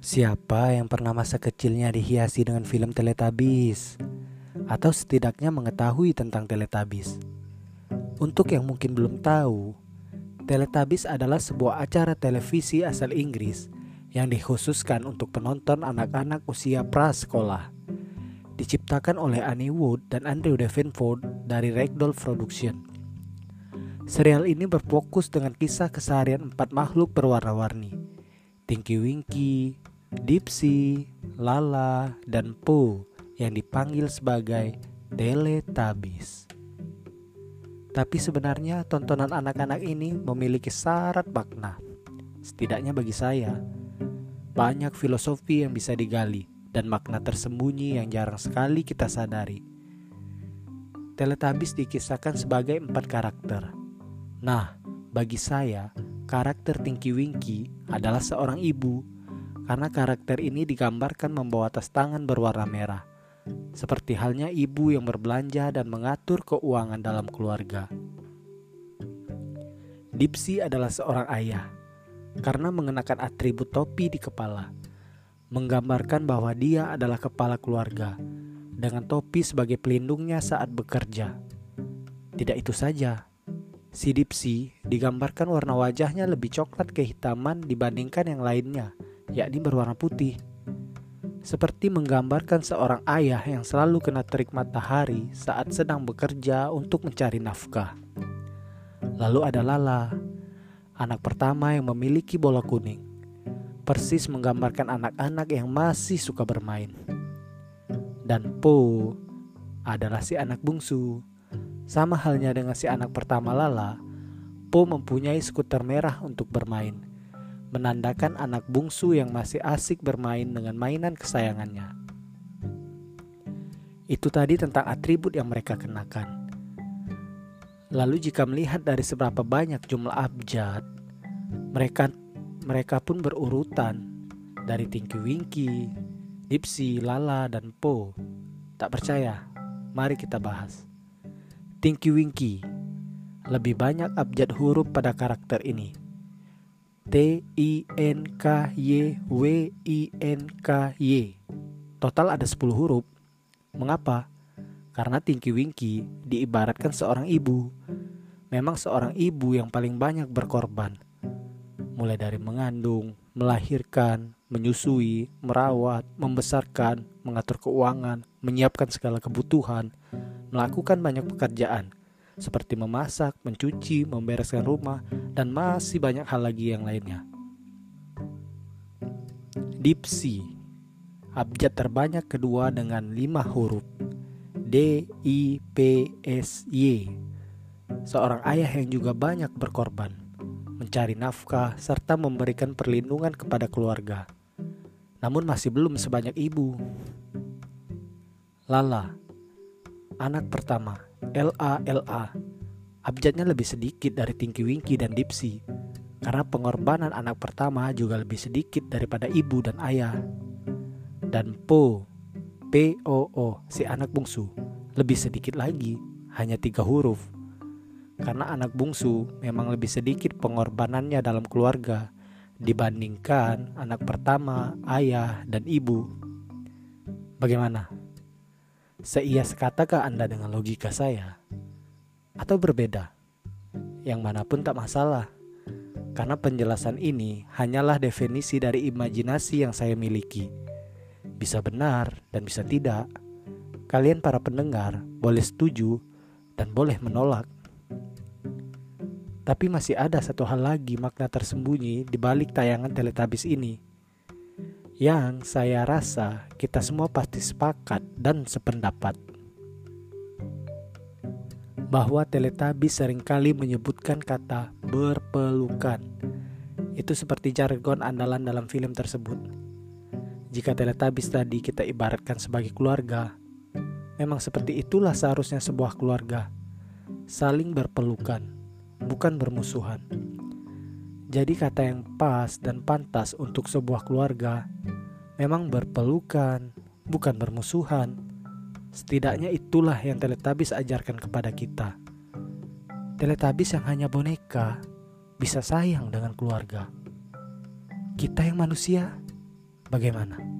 Siapa yang pernah masa kecilnya dihiasi dengan film Teletubbies? Atau setidaknya mengetahui tentang Teletubbies? Untuk yang mungkin belum tahu, Teletubbies adalah sebuah acara televisi asal Inggris yang dikhususkan untuk penonton anak-anak usia prasekolah. Diciptakan oleh Annie Wood dan Andrew Davenport dari Ragdoll Production. Serial ini berfokus dengan kisah keseharian empat makhluk berwarna-warni. Tinky Winky, Dipsy, Lala, dan Po yang dipanggil sebagai Teletubbies. Tapi sebenarnya tontonan anak-anak ini memiliki syarat makna. Setidaknya bagi saya, banyak filosofi yang bisa digali dan makna tersembunyi yang jarang sekali kita sadari. Teletubbies dikisahkan sebagai empat karakter. Nah, bagi saya, karakter Tinky Winky adalah seorang ibu karena karakter ini digambarkan membawa tas tangan berwarna merah, seperti halnya ibu yang berbelanja dan mengatur keuangan dalam keluarga. Dipsy adalah seorang ayah karena mengenakan atribut topi di kepala, menggambarkan bahwa dia adalah kepala keluarga dengan topi sebagai pelindungnya saat bekerja. Tidak itu saja, si Dipsy digambarkan warna wajahnya lebih coklat kehitaman dibandingkan yang lainnya yakni berwarna putih. Seperti menggambarkan seorang ayah yang selalu kena terik matahari saat sedang bekerja untuk mencari nafkah. Lalu ada Lala, anak pertama yang memiliki bola kuning. Persis menggambarkan anak-anak yang masih suka bermain. Dan Po adalah si anak bungsu. Sama halnya dengan si anak pertama Lala, Po mempunyai skuter merah untuk bermain menandakan anak bungsu yang masih asik bermain dengan mainan kesayangannya. Itu tadi tentang atribut yang mereka kenakan. Lalu jika melihat dari seberapa banyak jumlah abjad, mereka mereka pun berurutan dari Tinky Winky, Dipsy, Lala, dan Po. Tak percaya? Mari kita bahas. Tinky Winky lebih banyak abjad huruf pada karakter ini T I N K Y W I N K Y. Total ada 10 huruf. Mengapa? Karena Tinky Winky diibaratkan seorang ibu. Memang seorang ibu yang paling banyak berkorban. Mulai dari mengandung, melahirkan, menyusui, merawat, membesarkan, mengatur keuangan, menyiapkan segala kebutuhan, melakukan banyak pekerjaan seperti memasak, mencuci, membereskan rumah, dan masih banyak hal lagi yang lainnya. Dipsy, abjad terbanyak kedua dengan lima huruf. D I P S Y. Seorang ayah yang juga banyak berkorban, mencari nafkah serta memberikan perlindungan kepada keluarga. Namun masih belum sebanyak ibu. Lala, anak pertama LA LA. Abjadnya lebih sedikit dari Tinky Winky dan Dipsy karena pengorbanan anak pertama juga lebih sedikit daripada ibu dan ayah. Dan Po, P O O, si anak bungsu, lebih sedikit lagi, hanya tiga huruf. Karena anak bungsu memang lebih sedikit pengorbanannya dalam keluarga dibandingkan anak pertama, ayah, dan ibu. Bagaimana? Seia sekatakah Anda dengan logika saya? Atau berbeda? Yang mana pun tak masalah. Karena penjelasan ini hanyalah definisi dari imajinasi yang saya miliki. Bisa benar dan bisa tidak. Kalian para pendengar boleh setuju dan boleh menolak. Tapi masih ada satu hal lagi makna tersembunyi di balik tayangan Teletubbies ini yang saya rasa kita semua pasti sepakat dan sependapat bahwa Teletubbies sering kali menyebutkan kata berpelukan. Itu seperti jargon andalan dalam film tersebut. Jika Teletubbies tadi kita ibaratkan sebagai keluarga, memang seperti itulah seharusnya sebuah keluarga. Saling berpelukan, bukan bermusuhan. Jadi kata yang pas dan pantas untuk sebuah keluarga memang berpelukan, bukan bermusuhan. Setidaknya itulah yang Teletubbies ajarkan kepada kita. Teletubbies yang hanya boneka bisa sayang dengan keluarga. Kita yang manusia Bagaimana?